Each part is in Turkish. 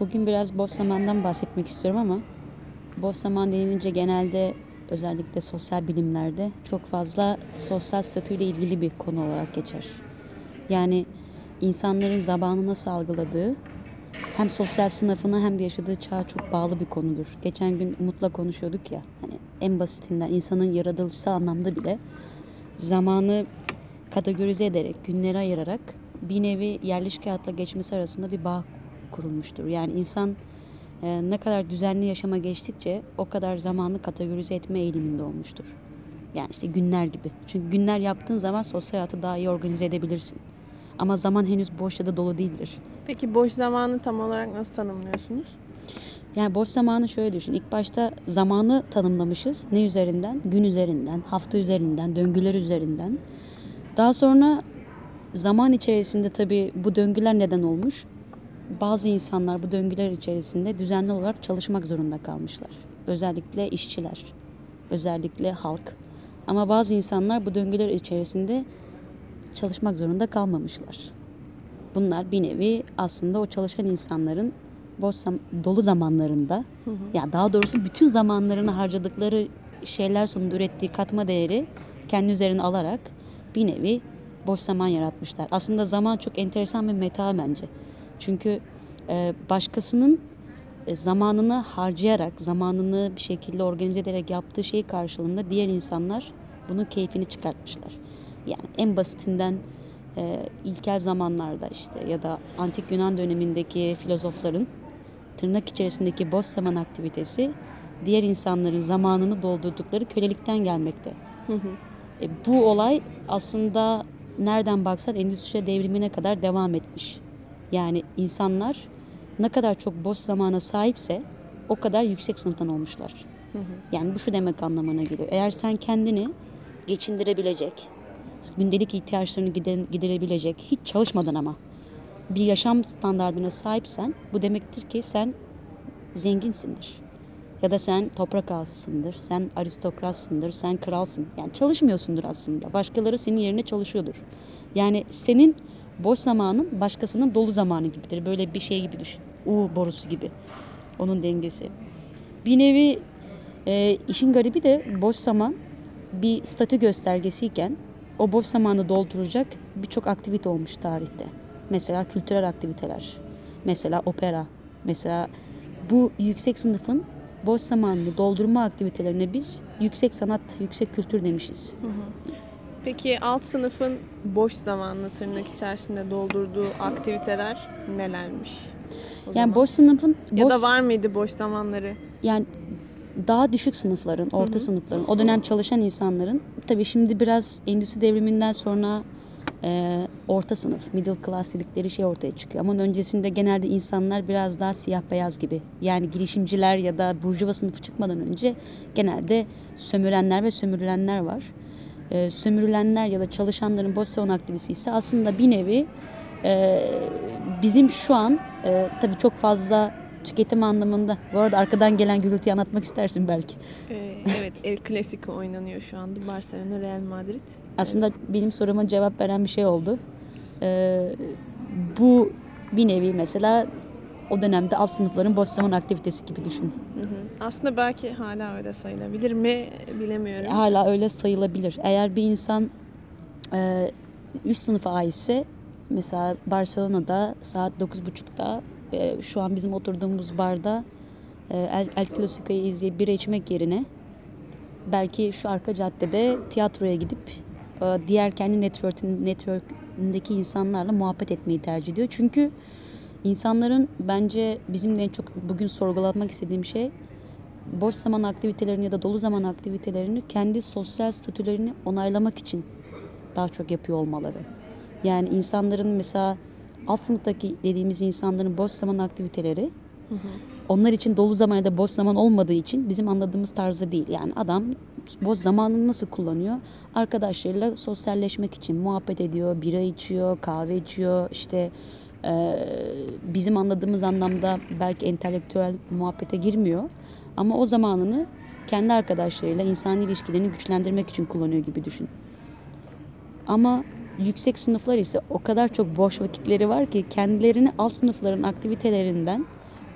Bugün biraz boş zamandan bahsetmek istiyorum ama boş zaman denilince genelde özellikle sosyal bilimlerde çok fazla sosyal statüyle ilgili bir konu olarak geçer. Yani insanların zamanı nasıl algıladığı hem sosyal sınıfına hem de yaşadığı çağa çok bağlı bir konudur. Geçen gün Umut'la konuşuyorduk ya hani en basitinden insanın yaratılışsal anlamda bile zamanı kategorize ederek, günleri ayırarak bir nevi yerleşik hayatla geçmesi arasında bir bağ kurulmuştur. Yani insan e, ne kadar düzenli yaşama geçtikçe o kadar zamanı kategorize etme eğiliminde olmuştur. Yani işte günler gibi. Çünkü günler yaptığın zaman sosyal hayatı daha iyi organize edebilirsin. Ama zaman henüz boş ya da dolu değildir. Peki boş zamanı tam olarak nasıl tanımlıyorsunuz? Yani boş zamanı şöyle düşün. İlk başta zamanı tanımlamışız. Ne üzerinden? Gün üzerinden, hafta üzerinden, döngüler üzerinden. Daha sonra zaman içerisinde tabii bu döngüler neden olmuş? Bazı insanlar bu döngüler içerisinde düzenli olarak çalışmak zorunda kalmışlar. Özellikle işçiler, özellikle halk. Ama bazı insanlar bu döngüler içerisinde çalışmak zorunda kalmamışlar. Bunlar bir nevi aslında o çalışan insanların boş zam- dolu zamanlarında ya daha doğrusu bütün zamanlarını harcadıkları şeyler sonunda ürettiği katma değeri kendi üzerine alarak bir nevi boş zaman yaratmışlar. Aslında zaman çok enteresan bir meta bence. Çünkü e, başkasının e, zamanını harcayarak, zamanını bir şekilde organize ederek yaptığı şey karşılığında diğer insanlar bunun keyfini çıkartmışlar. Yani en basitinden e, ilkel zamanlarda işte ya da antik Yunan dönemindeki filozofların tırnak içerisindeki boş zaman aktivitesi diğer insanların zamanını doldurdukları kölelikten gelmekte. E, bu olay aslında nereden baksan endüstri devrimine kadar devam etmiş. Yani insanlar ne kadar çok boş zamana sahipse o kadar yüksek sınıftan olmuşlar. Yani bu şu demek anlamına geliyor. Eğer sen kendini geçindirebilecek, gündelik ihtiyaçlarını gide- giderebilecek, hiç çalışmadan ama bir yaşam standardına sahipsen bu demektir ki sen zenginsindir. Ya da sen toprak ağasısındır, sen aristokratsındır, sen kralsın. Yani çalışmıyorsundur aslında. Başkaları senin yerine çalışıyordur. Yani senin boş zamanın başkasının dolu zamanı gibidir. Böyle bir şey gibi düşün. U borusu gibi. Onun dengesi. Bir nevi e, işin garibi de boş zaman bir statü göstergesiyken o boş zamanı dolduracak birçok aktivite olmuş tarihte. Mesela kültürel aktiviteler, mesela opera, mesela bu yüksek sınıfın boş zamanını doldurma aktivitelerine biz yüksek sanat, yüksek kültür demişiz. Peki alt sınıfın boş zamanını tırnak içerisinde doldurduğu aktiviteler nelermiş? o Yani zaman? boş sınıfın ya boş, da var mıydı boş zamanları? yani daha düşük sınıfların, orta sınıfların, o dönem çalışan insanların tabii şimdi biraz endüstri devriminden sonra e, orta sınıf, middle class dedikleri şey ortaya çıkıyor. Ama öncesinde genelde insanlar biraz daha siyah beyaz gibi. Yani girişimciler ya da burjuva sınıfı çıkmadan önce genelde sömürenler ve sömürülenler var. E, sömürülenler ya da çalışanların boş zaman aktivitesi ise aslında bir nevi e, bizim şu an e, tabii çok fazla tüketim anlamında. Bu arada arkadan gelen gürültüyü anlatmak istersin belki. Ee, evet El Clasico oynanıyor şu anda. Barcelona Real Madrid. Aslında benim soruma cevap veren bir şey oldu. Ee, bu bir nevi mesela o dönemde alt sınıfların boş zaman aktivitesi gibi düşün. Hı hı. Aslında belki hala öyle sayılabilir mi bilemiyorum. Hala öyle sayılabilir. Eğer bir insan e, üst sınıfa aitse mesela Barcelona'da saat 9.30'da e, şu an bizim oturduğumuz barda e, El, El Clasico'yu izleyip bira içmek yerine belki şu arka caddede tiyatroya gidip e, diğer kendi network'ün network'ündeki insanlarla muhabbet etmeyi tercih ediyor. Çünkü insanların bence bizim de en çok bugün sorgulatmak istediğim şey boş zaman aktivitelerini ya da dolu zaman aktivitelerini kendi sosyal statülerini onaylamak için daha çok yapıyor olmaları. Yani insanların mesela alt sınıftaki dediğimiz insanların boş zaman aktiviteleri onlar için dolu zaman ya da boş zaman olmadığı için bizim anladığımız tarzda değil. Yani adam boş zamanını nasıl kullanıyor? Arkadaşlarıyla sosyalleşmek için muhabbet ediyor, bira içiyor, kahve içiyor. İşte bizim anladığımız anlamda belki entelektüel muhabbete girmiyor. Ama o zamanını kendi arkadaşlarıyla insani ilişkilerini güçlendirmek için kullanıyor gibi düşün. Ama yüksek sınıflar ise o kadar çok boş vakitleri var ki kendilerini alt sınıfların aktivitelerinden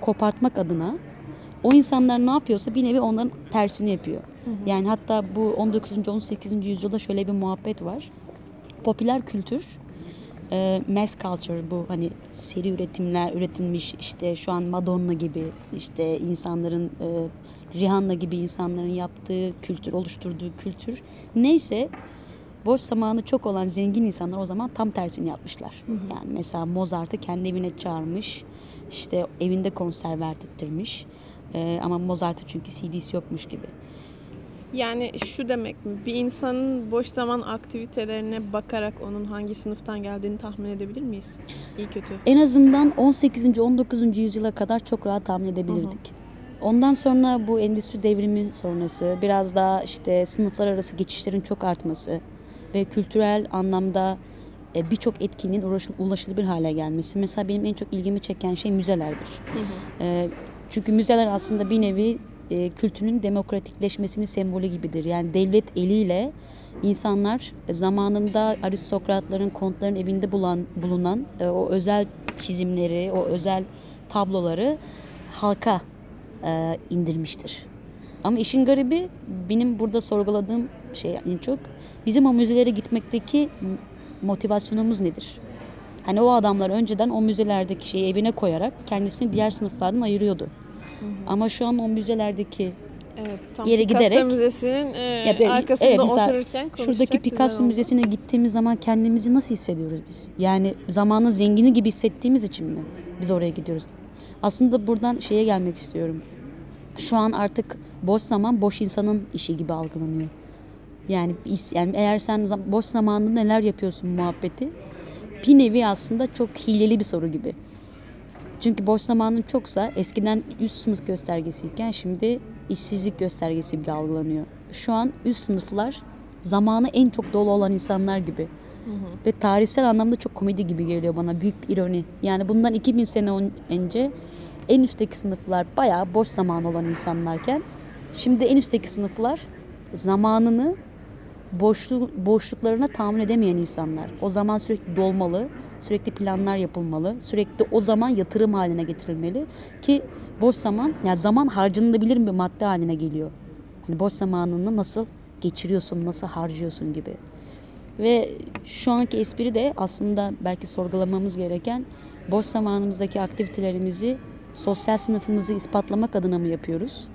kopartmak adına o insanlar ne yapıyorsa bir nevi onların tersini yapıyor. Yani hatta bu 19. 18. yüzyılda şöyle bir muhabbet var. Popüler kültür e, mass culture bu hani seri üretimler üretilmiş işte şu an Madonna gibi işte insanların e, Rihanna gibi insanların yaptığı kültür oluşturduğu kültür neyse boş zamanı çok olan zengin insanlar o zaman tam tersini yapmışlar. Yani mesela Mozart'ı kendi evine çağırmış işte evinde konser verdirttirmiş E, ama Mozart'ı çünkü CD'si yokmuş gibi. Yani şu demek mi? Bir insanın boş zaman aktivitelerine bakarak onun hangi sınıftan geldiğini tahmin edebilir miyiz? İyi kötü. En azından 18. 19. yüzyıla kadar çok rahat tahmin edebilirdik. Ondan sonra bu endüstri devrimi sonrası biraz daha işte sınıflar arası geçişlerin çok artması ve kültürel anlamda e, birçok etkinliğin ulaşıl- ulaşılabilir hale gelmesi. Mesela benim en çok ilgimi çeken şey müzelerdir. E, çünkü müzeler aslında bir nevi e, kültürün demokratikleşmesinin sembolü gibidir. Yani devlet eliyle insanlar zamanında aristokratların, kontların evinde bulan, bulunan e, o özel çizimleri, o özel tabloları halka e, indirmiştir. Ama işin garibi benim burada sorguladığım şey en çok bizim o müzelere gitmekteki motivasyonumuz nedir? Hani o adamlar önceden o müzelerdeki şeyi evine koyarak kendisini diğer sınıflardan ayırıyordu. Ama şu an o müzelerdeki Evet, tam Yere Picasso giderek- Müzesi'nin e, Ya da- arkasında evet, otururken şuradaki Picasso. Müzesi'ne gittiğimiz zaman kendimizi nasıl hissediyoruz biz? Yani zamanın zengini gibi hissettiğimiz için mi biz oraya gidiyoruz? Aslında buradan şeye gelmek istiyorum. Şu an artık boş zaman boş insanın işi gibi algılanıyor. Yani, yani eğer sen boş zamanında neler yapıyorsun muhabbeti bir nevi aslında çok hileli bir soru gibi. Çünkü boş zamanın çoksa eskiden üst sınıf göstergesiyken şimdi işsizlik göstergesi gibi algılanıyor. Şu an üst sınıflar zamanı en çok dolu olan insanlar gibi. Ve tarihsel anlamda çok komedi gibi geliyor bana. Büyük bir ironi. Yani bundan 2000 sene önce en üstteki sınıflar bayağı boş zaman olan insanlarken şimdi en üstteki sınıflar zamanını boşlu, boşluklarına tahammül edemeyen insanlar. O zaman sürekli dolmalı, sürekli planlar yapılmalı, sürekli o zaman yatırım haline getirilmeli ki boş zaman, yani zaman harcanılabilir bir madde haline geliyor. Hani boş zamanını nasıl geçiriyorsun, nasıl harcıyorsun gibi. Ve şu anki espri de aslında belki sorgulamamız gereken boş zamanımızdaki aktivitelerimizi sosyal sınıfımızı ispatlamak adına mı yapıyoruz?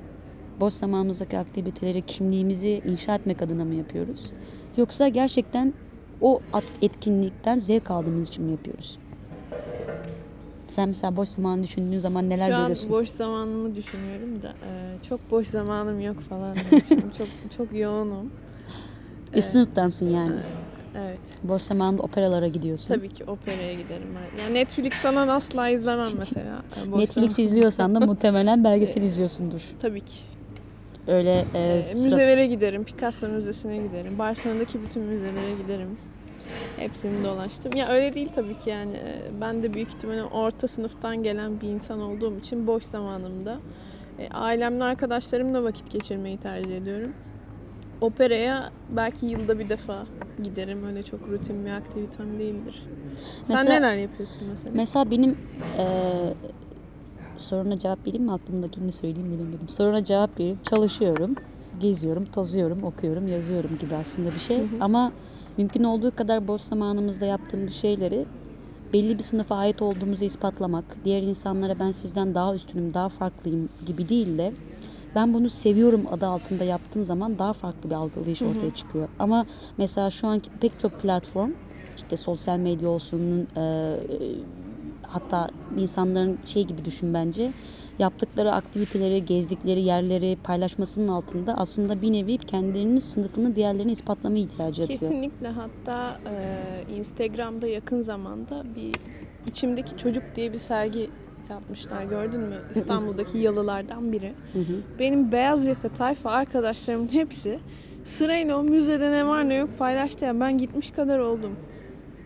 Boş zamanımızdaki aktiviteleri kimliğimizi inşa etmek adına mı yapıyoruz? Yoksa gerçekten o etkinlikten zevk aldığımız için mi yapıyoruz? Sen mesela boş zamanı düşündüğün zaman neler Şu an görüyorsun? boş zamanımı düşünüyorum da e, çok boş zamanım yok falan. çok çok yoğunum. Üst sınıftansın yani. Evet. Boş zamanında operalara gidiyorsun. Tabii ki operaya giderim. ben. Yani Netflix falan asla izlemem mesela. Netflix zaman- izliyorsan da muhtemelen belgesel izliyorsundur. Tabii ki. Öyle e, sıra- müzelere giderim. Picasso Müzesi'ne giderim. Barcelona'daki bütün müzelere giderim. Hepsini dolaştım. Ya öyle değil tabii ki yani. Ee, Ben de büyük ihtimalle orta sınıftan gelen bir insan olduğum için boş zamanımda e, ailemle, arkadaşlarımla vakit geçirmeyi tercih ediyorum. Operaya belki yılda bir defa giderim. Öyle çok rutin bir aktivitem değildir. Sen Mesela- neler yapıyorsun mesela? Mesela benim eee soruna cevap vereyim mi aklımdakini mi söyleyeyim bilemedim. Soruna cevap vereyim. Çalışıyorum, geziyorum, tozuyorum, okuyorum, yazıyorum gibi aslında bir şey. Ama mümkün olduğu kadar boş zamanımızda yaptığımız şeyleri belli bir sınıfa ait olduğumuzu ispatlamak, diğer insanlara ben sizden daha üstünüm, daha farklıyım gibi değil de ben bunu seviyorum adı altında yaptığım zaman daha farklı bir algılayış ortaya çıkıyor. Ama mesela şu anki pek çok platform işte sosyal medya olsun e, hatta insanların şey gibi düşün bence yaptıkları aktiviteleri, gezdikleri yerleri paylaşmasının altında aslında bir nevi kendilerinin sınıfını diğerlerine ispatlama ihtiyacı yatıyor. Kesinlikle hatta e, Instagram'da yakın zamanda bir içimdeki çocuk diye bir sergi yapmışlar gördün mü? İstanbul'daki yalılardan biri. Hı hı. Benim beyaz yaka tayfa arkadaşlarımın hepsi sırayla o müzede ne var ne yok paylaştı. Yani ben gitmiş kadar oldum.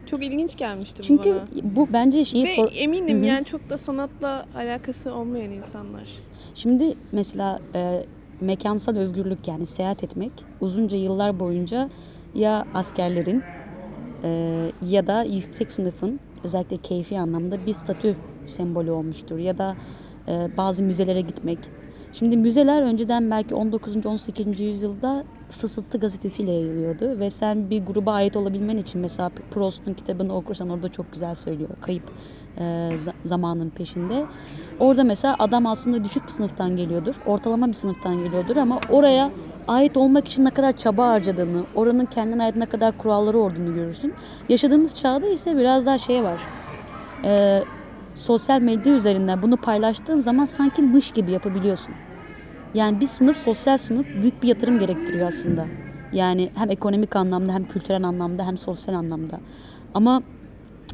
Çok ilginç gelmişti bu Çünkü bana. bu bence şeyi Ve sor- eminim Hı hı. yani çok da sanatla alakası olmayan insanlar. Şimdi mesela e, mekansal özgürlük yani seyahat etmek uzunca yıllar boyunca ya askerlerin e, ya da yüksek sınıfın özellikle keyfi anlamda bir statü sembolü olmuştur. Ya da e, bazı müzelere gitmek. Şimdi müzeler önceden belki 19. 18. yüzyılda Fısıltı gazetesiyle yayılıyordu ve sen bir gruba ait olabilmen için mesela Proust'un kitabını okursan orada çok güzel söylüyor. Kayıp e, za- zamanın peşinde. Orada mesela adam aslında düşük bir sınıftan geliyordur. Ortalama bir sınıftan geliyordur ama oraya ait olmak için ne kadar çaba harcadığını, oranın kendine ait ne kadar kuralları olduğunu görürsün. Yaşadığımız çağda ise biraz daha şey var. Ee, sosyal medya üzerinden bunu paylaştığın zaman sanki mış gibi yapabiliyorsun. Yani bir sınıf sosyal sınıf büyük bir yatırım gerektiriyor aslında. Yani hem ekonomik anlamda hem kültürel anlamda hem sosyal anlamda. Ama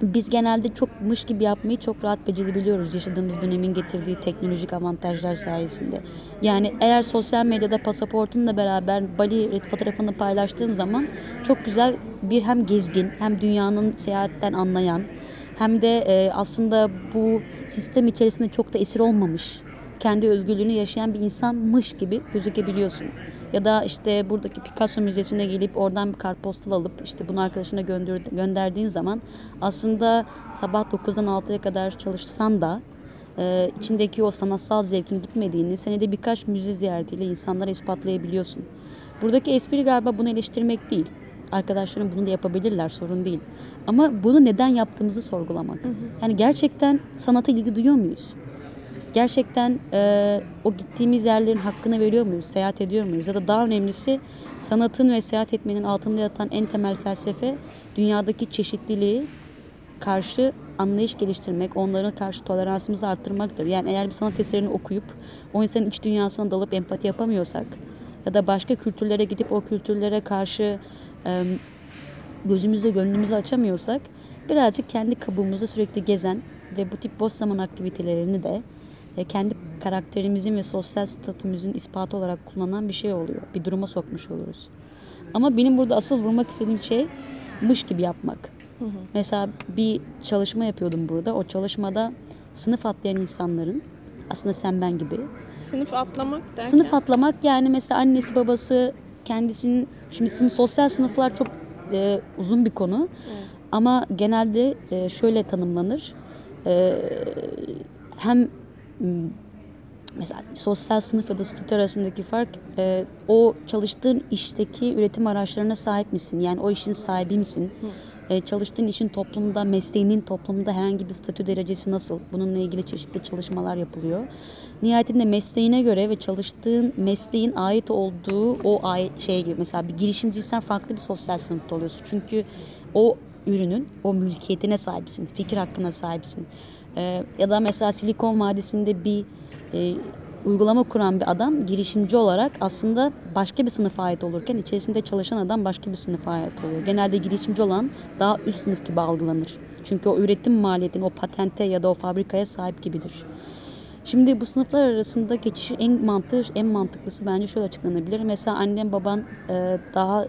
biz genelde çok mış gibi yapmayı çok rahat becerebiliyoruz yaşadığımız dönemin getirdiği teknolojik avantajlar sayesinde. Yani eğer sosyal medyada pasaportunla beraber Bali fotoğrafını paylaştığın zaman çok güzel bir hem gezgin hem dünyanın seyahatten anlayan hem de e, aslında bu sistem içerisinde çok da esir olmamış kendi özgürlüğünü yaşayan bir insanmış gibi gözükebiliyorsun. Ya da işte buradaki Picasso Müzesi'ne gelip oradan bir kartpostal alıp işte bunu arkadaşına gönder, gönderdiğin zaman aslında sabah 9'dan 6'ya kadar çalışsan da e, içindeki o sanatsal zevkin gitmediğini senede birkaç müze ziyaretiyle insanlara ispatlayabiliyorsun. Buradaki espri galiba bunu eleştirmek değil. Arkadaşlarım bunu da yapabilirler sorun değil. Ama bunu neden yaptığımızı sorgulamak. Yani gerçekten sanata ilgi duyuyor muyuz? Gerçekten e, o gittiğimiz yerlerin hakkını veriyor muyuz? Seyahat ediyor muyuz? Ya da daha önemlisi sanatın ve seyahat etmenin altında yatan en temel felsefe dünyadaki çeşitliliği karşı anlayış geliştirmek, onlara karşı toleransımızı arttırmaktır. Yani eğer bir sanat eserini okuyup o insanın iç dünyasına dalıp empati yapamıyorsak ya da başka kültürlere gidip o kültürlere karşı e, gözümüzü gönlümüzü açamıyorsak birazcık kendi kabuğumuzda sürekli gezen ve bu tip boş zaman aktivitelerini de kendi karakterimizin ve sosyal statümüzün ispatı olarak kullanan bir şey oluyor. Bir duruma sokmuş oluruz. Ama benim burada asıl vurmak istediğim şey mış gibi yapmak. Mesela bir çalışma yapıyordum burada. O çalışmada sınıf atlayan insanların aslında sen ben gibi Sınıf atlamak derken. Sınıf atlamak yani mesela annesi babası kendisinin şimdi sınıf, sosyal sınıflar çok e, uzun bir konu Evet. ama genelde e, şöyle tanımlanır E, hem mesela sosyal sınıf ya da statü arasındaki fark e, o çalıştığın işteki üretim araçlarına sahip misin? Yani o işin sahibi misin? E, çalıştığın işin toplumda mesleğinin toplumda herhangi bir statü derecesi nasıl? Bununla ilgili çeşitli çalışmalar yapılıyor. Nihayetinde mesleğine göre ve çalıştığın mesleğin ait olduğu o ay şey gibi mesela bir girişimciysen farklı bir sosyal sınıfta oluyorsun. Çünkü o ürünün o mülkiyetine sahipsin, fikir hakkına sahipsin. Ee, ya da mesela Silikon Vadisi'nde bir e, uygulama kuran bir adam girişimci olarak aslında başka bir sınıfa ait olurken içerisinde çalışan adam başka bir sınıfa ait oluyor. Genelde girişimci olan daha üst sınıf gibi algılanır. Çünkü o üretim maliyetine, o patente ya da o fabrikaya sahip gibidir. Şimdi bu sınıflar arasında geçişi en mantığı, en mantıklısı bence şöyle açıklanabilir. Mesela annen baban e, daha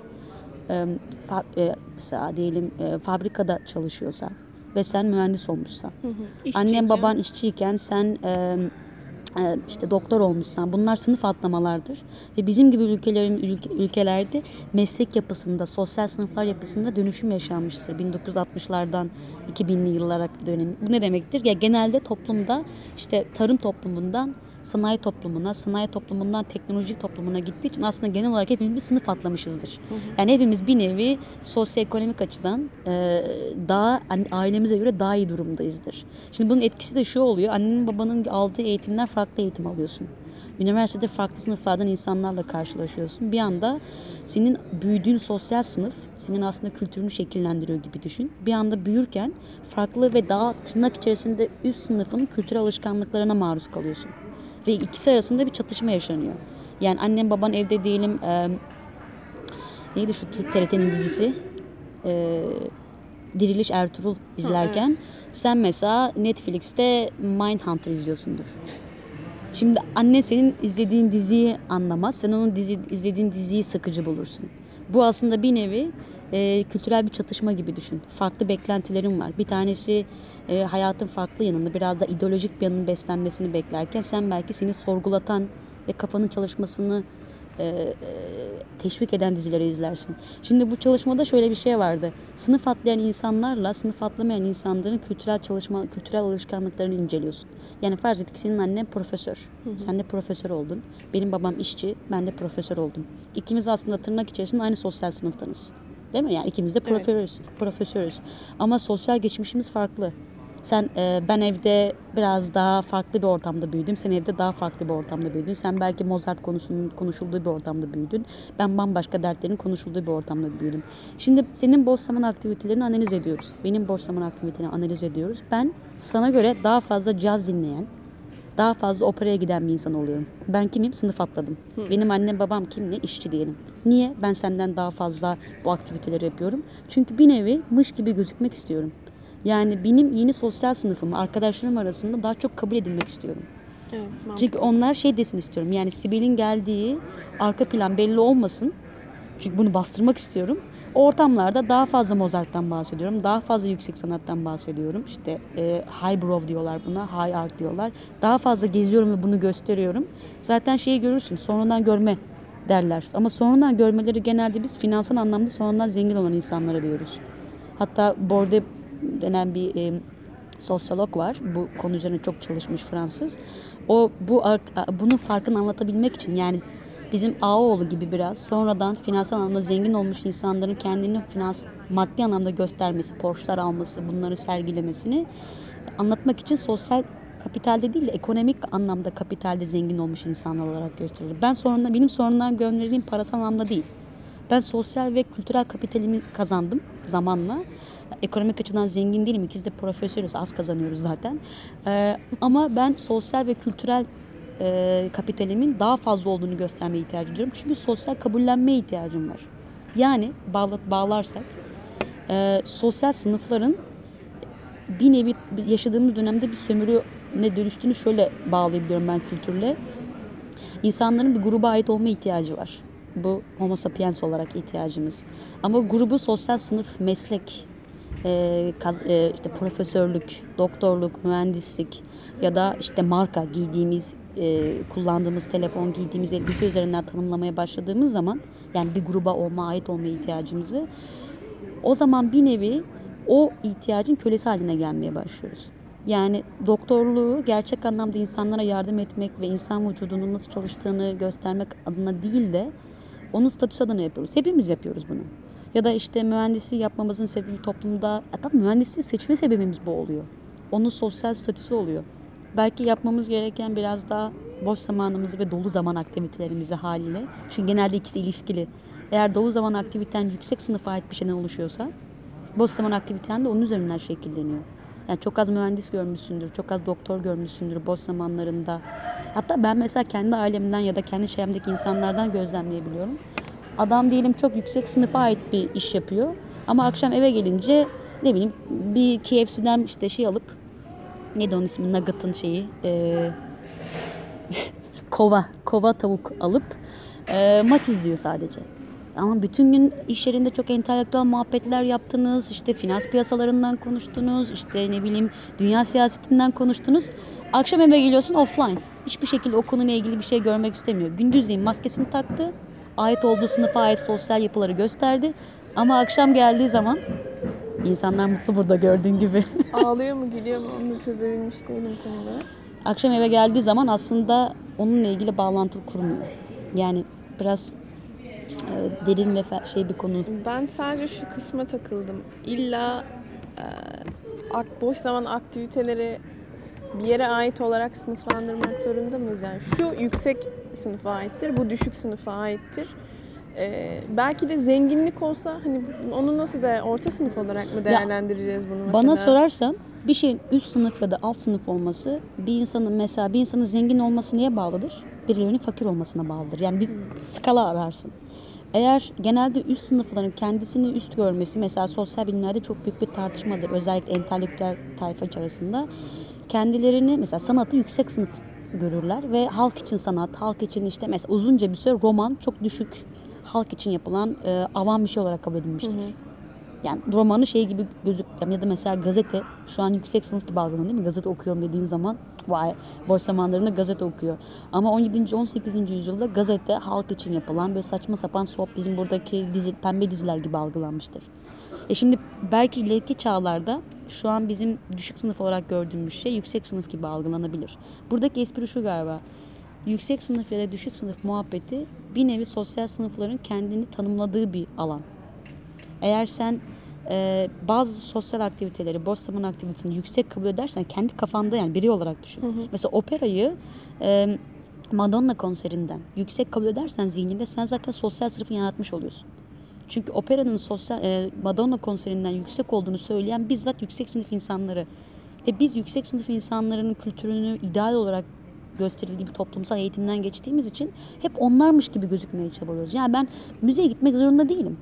e, fa- e, mesela diyelim e, fabrikada çalışıyorsa ve sen mühendis olmuşsan. Hı hı. Annen baban işçiyken sen e, e, işte doktor olmuşsan bunlar sınıf atlamalardır. Ve bizim gibi ülkelerin ülke- ülkelerde meslek yapısında, sosyal sınıflar yapısında dönüşüm yaşanmıştır. 1960'lardan 2000'li yıllara dönemi. Bu ne demektir? Ya genelde toplumda işte tarım toplumundan sanayi toplumuna, sanayi toplumundan teknolojik toplumuna gittiği için aslında genel olarak hepimiz bir sınıf atlamışızdır. Yani hepimiz bir nevi sosyoekonomik açıdan e, daha hani ailemize göre daha iyi durumdayızdır. Şimdi bunun etkisi de şu oluyor. Annenin babanın aldığı eğitimler farklı eğitim alıyorsun. Üniversitede farklı sınıflardan insanlarla karşılaşıyorsun. Bir anda senin büyüdüğün sosyal sınıf senin aslında kültürünü şekillendiriyor gibi düşün. Bir anda büyürken farklı ve daha tırnak içerisinde üst sınıfın kültürel alışkanlıklarına maruz kalıyorsun. Ve ikisi arasında bir çatışma yaşanıyor. Yani annem baban evde diyelim e, neydi şu Türk TRT'nin dizisi? E, Diriliş Ertuğrul izlerken evet. sen mesela Netflix'te Mindhunter izliyorsundur. Şimdi annen senin izlediğin diziyi anlamaz. Sen onun dizi, izlediğin diziyi sıkıcı bulursun. Bu aslında bir nevi e, kültürel bir çatışma gibi düşün. Farklı beklentilerin var. Bir tanesi e, hayatın farklı yanını, biraz da ideolojik bir yanının beslenmesini beklerken sen belki seni sorgulatan ve kafanın çalışmasını e, e, teşvik eden dizileri izlersin. Şimdi bu çalışmada şöyle bir şey vardı. Sınıf atlayan insanlarla sınıf atlamayan insanların kültürel çalışma, kültürel alışkanlıklarını inceliyorsun. Yani farz et ki senin annen profesör. Sen de profesör oldun. Benim babam işçi, ben de profesör oldum. İkimiz aslında tırnak içerisinde aynı sosyal sınıftanız. Değil mi? Yani ikimiz de Evet. profesörüz. Profesörüz. Ama sosyal geçmişimiz farklı. Sen e, ben evde biraz daha farklı bir ortamda büyüdüm. Sen evde daha farklı bir ortamda büyüdün. Sen belki Mozart konusunun konuşulduğu bir ortamda büyüdün. Ben bambaşka dertlerin konuşulduğu bir ortamda büyüdüm. Şimdi senin boş zaman aktivitelerini analiz ediyoruz. Benim boş zaman aktivitelerini analiz ediyoruz. Ben sana göre daha fazla caz dinleyen, daha fazla operaya giden bir insan oluyorum. Ben kimim? Sınıf atladım. Benim annem babam kim ne? İşçi diyelim. Niye? Ben senden daha fazla bu aktiviteleri yapıyorum. Çünkü bir nevi mış gibi gözükmek istiyorum. Yani benim yeni sosyal sınıfım, arkadaşlarım arasında daha çok kabul edilmek istiyorum. Evet, mantıklı. Çünkü onlar şey desin istiyorum. Yani Sibel'in geldiği arka plan belli olmasın. Çünkü bunu bastırmak istiyorum. Ortamlarda daha fazla Mozart'tan bahsediyorum. Daha fazla yüksek sanattan bahsediyorum. İşte e, highbrow diyorlar buna, high art diyorlar. Daha fazla geziyorum ve bunu gösteriyorum. Zaten şeyi görürsün, sonradan görme derler. Ama sonradan görmeleri genelde biz finansal anlamda sonradan zengin olan insanlara diyoruz. Hatta Bourdieu denen bir e, sosyolog var. Bu konu üzerine çok çalışmış Fransız. O bu bunun farkını anlatabilmek için yani bizim Ağaoğlu gibi biraz sonradan finansal anlamda zengin olmuş insanların kendini finans maddi anlamda göstermesi, borçlar alması, bunları sergilemesini anlatmak için sosyal kapitalde değil de ekonomik anlamda kapitalde zengin olmuş insanlar olarak gösterilir. Ben sonradan benim sonradan gönderdiğim parasal anlamda değil. Ben sosyal ve kültürel kapitalimi kazandım zamanla. Ekonomik açıdan zengin değilim. İkimiz de profesörüz. Az kazanıyoruz zaten. Ee, ama ben sosyal ve kültürel e, kapitalimin daha fazla olduğunu göstermeye ihtiyacım duyuyorum. Çünkü sosyal kabullenmeye ihtiyacım var. Yani bağla, bağlarsak e, sosyal sınıfların bir nevi yaşadığımız dönemde bir sömürüne dönüştüğünü şöyle bağlayabiliyorum ben kültürle. İnsanların bir gruba ait olma ihtiyacı var. Bu homo sapiens olarak ihtiyacımız. Ama grubu sosyal sınıf, meslek, e, kaz- e, işte profesörlük, doktorluk, mühendislik ya da işte marka giydiğimiz, e, kullandığımız telefon, giydiğimiz elbise üzerinden tanımlamaya başladığımız zaman yani bir gruba olma, ait olma ihtiyacımızı o zaman bir nevi o ihtiyacın kölesi haline gelmeye başlıyoruz. Yani doktorluğu gerçek anlamda insanlara yardım etmek ve insan vücudunun nasıl çalıştığını göstermek adına değil de onun statüsü adına yapıyoruz. Hepimiz yapıyoruz bunu. Ya da işte mühendisliği yapmamızın sebebi toplumda, hatta mühendisliği seçme sebebimiz bu oluyor. Onun sosyal statüsü oluyor. Belki yapmamız gereken biraz daha boş zamanımızı ve dolu zaman aktivitelerimizi haliyle. Çünkü genelde ikisi ilişkili. Eğer dolu zaman aktiviten yüksek sınıfa ait bir şeyden oluşuyorsa boş zaman aktiviten de onun üzerinden şekilleniyor. Yani çok az mühendis görmüşsündür, çok az doktor görmüşsündür boş zamanlarında. Hatta ben mesela kendi ailemden ya da kendi çevremdeki insanlardan gözlemleyebiliyorum. Adam diyelim çok yüksek sınıfa ait bir iş yapıyor. Ama akşam eve gelince ne bileyim bir KFC'den işte şey alıp neydi onun ismi Nugget'ın şeyi eee, kova, kova tavuk alıp eee, maç izliyor sadece. Ama bütün gün iş yerinde çok entelektüel muhabbetler yaptınız. işte finans piyasalarından konuştunuz. işte ne bileyim dünya siyasetinden konuştunuz. Akşam eve geliyorsun offline. Hiçbir şekilde o konuyla ilgili bir şey görmek istemiyor. Gündüzleyin maskesini taktı. Ait olduğu sınıfa ait sosyal yapıları gösterdi. Ama akşam geldiği zaman insanlar mutlu burada gördüğün gibi. Ağlıyor mu gülüyor mu onu çözebilmiş değilim tam olarak. akşam eve geldiği zaman aslında onunla ilgili bağlantı kurmuyor. Yani biraz e, derin ve fe- şey bir konu. Ben sadece şu kısma takıldım. İlla e, ak- boş zaman aktiviteleri bir yere ait olarak sınıflandırmak zorunda mıyız? Yani şu yüksek sınıfa aittir, bu düşük sınıfa aittir. E, belki de zenginlik olsa hani onu nasıl da orta sınıf olarak mı değerlendireceğiz bunu mesela? Bana sorarsan bir şeyin üst sınıf ya da alt sınıf olması bir insanın mesela bir insanın zengin olması neye bağlıdır? Birilerinin fakir olmasına bağlıdır. Yani bir skala ararsın. Eğer genelde üst sınıfların kendisini üst görmesi mesela sosyal bilimlerde çok büyük bir tartışmadır. Özellikle entelektüel tayfa arasında. Kendilerini mesela sanatı yüksek sınıf görürler ve halk için sanat, halk için işte mesela uzunca bir süre roman çok düşük halk için yapılan e, avam bir şey olarak kabul edilmiştir. Yani romanı şey gibi gözük ya da mesela gazete şu an yüksek sınıf gibi algılanıyor değil mi? Gazete okuyorum dediğin zaman Vay, boş zamanlarında gazete okuyor. Ama 17. 18. yüzyılda gazete halk için yapılan böyle saçma sapan soap bizim buradaki dizi, pembe diziler gibi algılanmıştır. E şimdi belki ileriki çağlarda şu an bizim düşük sınıf olarak gördüğümüz şey yüksek sınıf gibi algılanabilir. Buradaki espri şu galiba. Yüksek sınıf ya da düşük sınıf muhabbeti bir nevi sosyal sınıfların kendini tanımladığı bir alan. Eğer sen e, bazı sosyal aktiviteleri, boş zaman aktivitesini yüksek kabul edersen kendi kafanda yani biri olarak düşün. Mesela operayı e, Madonna konserinden yüksek kabul edersen zihninde sen zaten sosyal sınıfı yaratmış oluyorsun. Çünkü operanın sosyal e, Madonna konserinden yüksek olduğunu söyleyen bizzat yüksek sınıf insanları. Ve biz yüksek sınıf insanların kültürünü ideal olarak gösterildiği bir toplumsal eğitimden geçtiğimiz için hep onlarmış gibi gözükmeye çabalıyoruz. Yani ben müzeye gitmek zorunda değilim.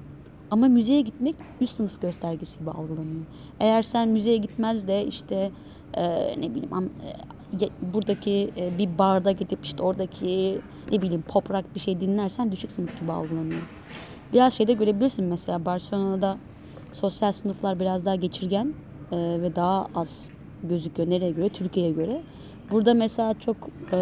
Ama müzeye gitmek üst sınıf göstergesi gibi algılanıyor. Eğer sen müzeye gitmez de işte e, ne bileyim an, e, buradaki e, bir barda gidip işte oradaki ne bileyim pop rock bir şey dinlersen düşük sınıf gibi algılanıyor. Biraz şeyde görebilirsin mesela Barcelona'da sosyal sınıflar biraz daha geçirgen e, ve daha az gözüküyor. Nereye göre? Türkiye'ye göre. Burada mesela çok e,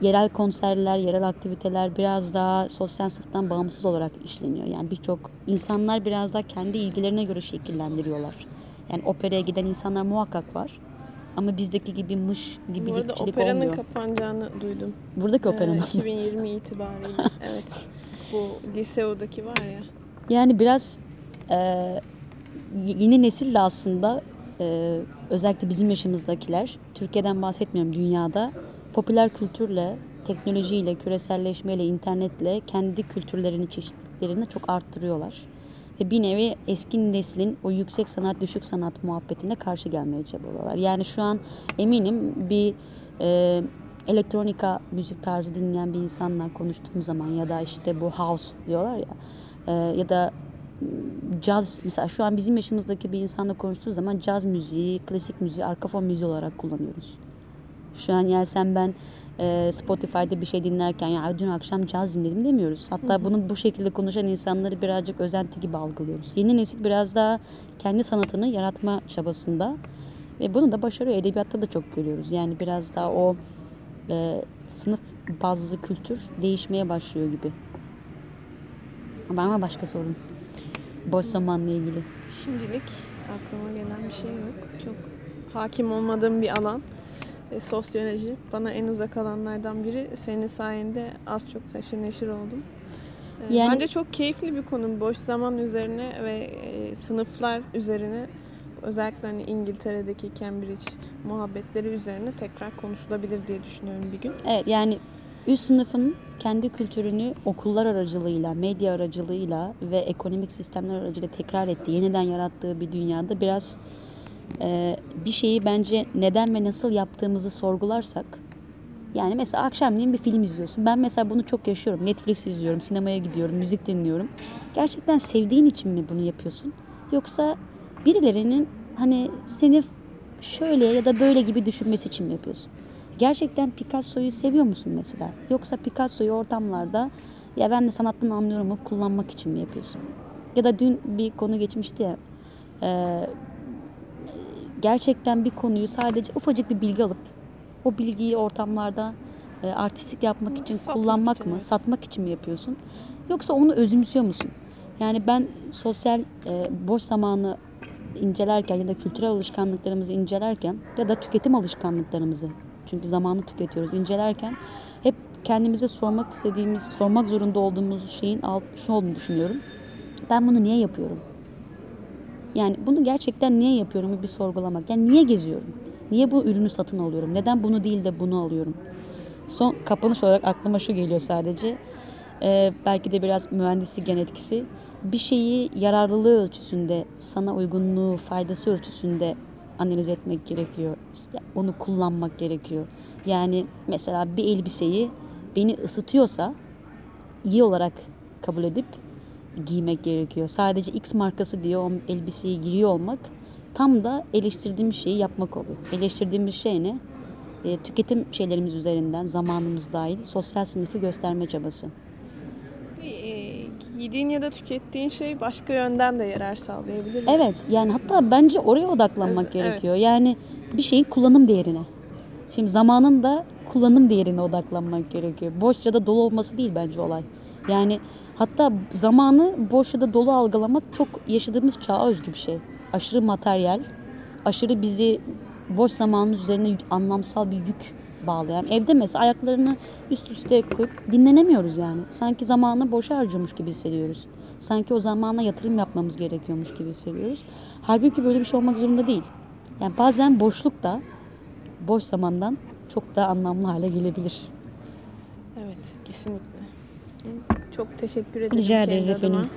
yerel konserler, yerel aktiviteler biraz daha sosyal sınıftan bağımsız olarak işleniyor. Yani birçok insanlar biraz daha kendi ilgilerine göre şekillendiriyorlar. Yani operaya giden insanlar muhakkak var. Ama bizdeki gibi mış gibi Bu arada operanın olmuyor. kapanacağını duydum. Buradaki Ee, operanın. 2020 itibariyle. evet. Bu Liseo'daki var ya. Yani biraz e, yeni nesille aslında e, özellikle bizim yaşımızdakiler, Türkiye'den bahsetmiyorum dünyada, popüler kültürle, teknolojiyle, küreselleşmeyle, internetle kendi kültürlerini, çeşitliliklerini çok arttırıyorlar. Ve bir nevi eski neslin o yüksek sanat, düşük sanat muhabbetine karşı gelmeye çabalıyorlar. Yani şu an eminim bir e, elektronika müzik tarzı dinleyen bir insanla konuştuğum zaman ya da işte bu house diyorlar ya e, ya da caz mesela şu an bizim yaşımızdaki bir insanla konuştuğu zaman caz müziği, klasik müziği arka fon müziği olarak kullanıyoruz. Şu an yani sen ben e, Spotify'da bir şey dinlerken ya dün akşam caz dinledim demiyoruz. Hatta bunu bu şekilde konuşan insanları birazcık özenti gibi algılıyoruz. Yeni nesil biraz daha kendi sanatını yaratma çabasında ve bunu da başarıyor. Edebiyatta da çok görüyoruz. Yani biraz daha o e, sınıf bazlı kültür değişmeye başlıyor gibi. Var mı başka sorun? Boş zamanla ilgili. Şimdilik aklıma gelen bir şey yok. Çok hakim olmadığım bir alan. E, sosyoloji. Bana en uzak alanlardan biri. Senin sayende az çok haşır neşir oldum. E, Yani- Bence çok keyifli bir konu. Boş zaman üzerine ve e, sınıflar üzerine özellikle hani İngiltere'deki Cambridge muhabbetleri üzerine tekrar konuşulabilir diye düşünüyorum bir gün. Evet yani üst sınıfın kendi kültürünü okullar aracılığıyla, medya aracılığıyla ve ekonomik sistemler aracılığıyla tekrar ettiği, yeniden yarattığı bir dünyada biraz e, bir şeyi bence neden ve nasıl yaptığımızı sorgularsak yani mesela akşamleyin bir film izliyorsun. Ben mesela bunu çok yaşıyorum. Netflix izliyorum, sinemaya gidiyorum, müzik dinliyorum. Gerçekten sevdiğin için mi bunu yapıyorsun? Yoksa birilerinin hani seni şöyle ya da böyle gibi düşünmesi için mi yapıyorsun? Gerçekten Picasso'yu seviyor musun mesela? Yoksa Picasso'yu ortamlarda ya ben de sanattan anlıyorum o kullanmak için mi yapıyorsun? Ya da dün bir konu geçmişti ya. e, gerçekten bir konuyu sadece ufacık bir bilgi alıp o bilgiyi ortamlarda e, artistik yapmak için Satmak kullanmak için, mı, evet. satmak için mi yapıyorsun? Yoksa onu özümsüyor musun? Yani ben sosyal e, boş zamanı incelerken ya da kültürel alışkanlıklarımızı incelerken ya da tüketim alışkanlıklarımızı çünkü zamanı tüketiyoruz incelerken hep kendimize sormak istediğimiz, sormak zorunda olduğumuz şeyin alt, şu olduğunu düşünüyorum. Ben bunu niye yapıyorum? Yani bunu gerçekten niye yapıyorum bir sorgulamak. Yani niye geziyorum? Niye bu ürünü satın alıyorum? Neden bunu değil de bunu alıyorum? Son kapanış olarak aklıma şu geliyor sadece. Ee, belki de biraz mühendislik gen etkisi. Bir şeyi yararlılığı ölçüsünde, sana uygunluğu, faydası ölçüsünde analiz etmek gerekiyor. Onu kullanmak gerekiyor. Yani mesela bir elbiseyi beni ısıtıyorsa iyi olarak kabul edip giymek gerekiyor. Sadece X markası diye o elbiseyi giyiyor olmak tam da eleştirdiğimiz şeyi yapmak oluyor. Eleştirdiğimiz şey ne? E, tüketim şeylerimiz üzerinden zamanımız dahil sosyal sınıfı gösterme çabası. E, Yediğin ya da tükettiğin şey başka yönden de yarar sağlayabilir. mi? Evet yani hatta bence oraya odaklanmak Evet, gerekiyor. Yani bir şeyin kullanım değerine. Şimdi zamanın da kullanım değerine odaklanmak gerekiyor. Boş ya da dolu olması değil bence olay. Yani hatta zamanı boş ya da dolu algılamak çok yaşadığımız çağa özgü bir şey. Aşırı materyal, aşırı bizi boş zamanımız üzerine yük- anlamsal bir yük bağlayan. Evde mesela ayaklarını üst üste koyup dinlenemiyoruz yani. Sanki zamanı boşa harcamış gibi hissediyoruz. Sanki o zamana yatırım yapmamız gerekiyormuş gibi hissediyoruz. Halbuki böyle bir şey olmak zorunda değil. Yani bazen boşluk da boş zamandan çok daha anlamlı hale gelebilir. Evet, kesinlikle. Çok teşekkür ederim Rica ederiz kendi adıma. efendim.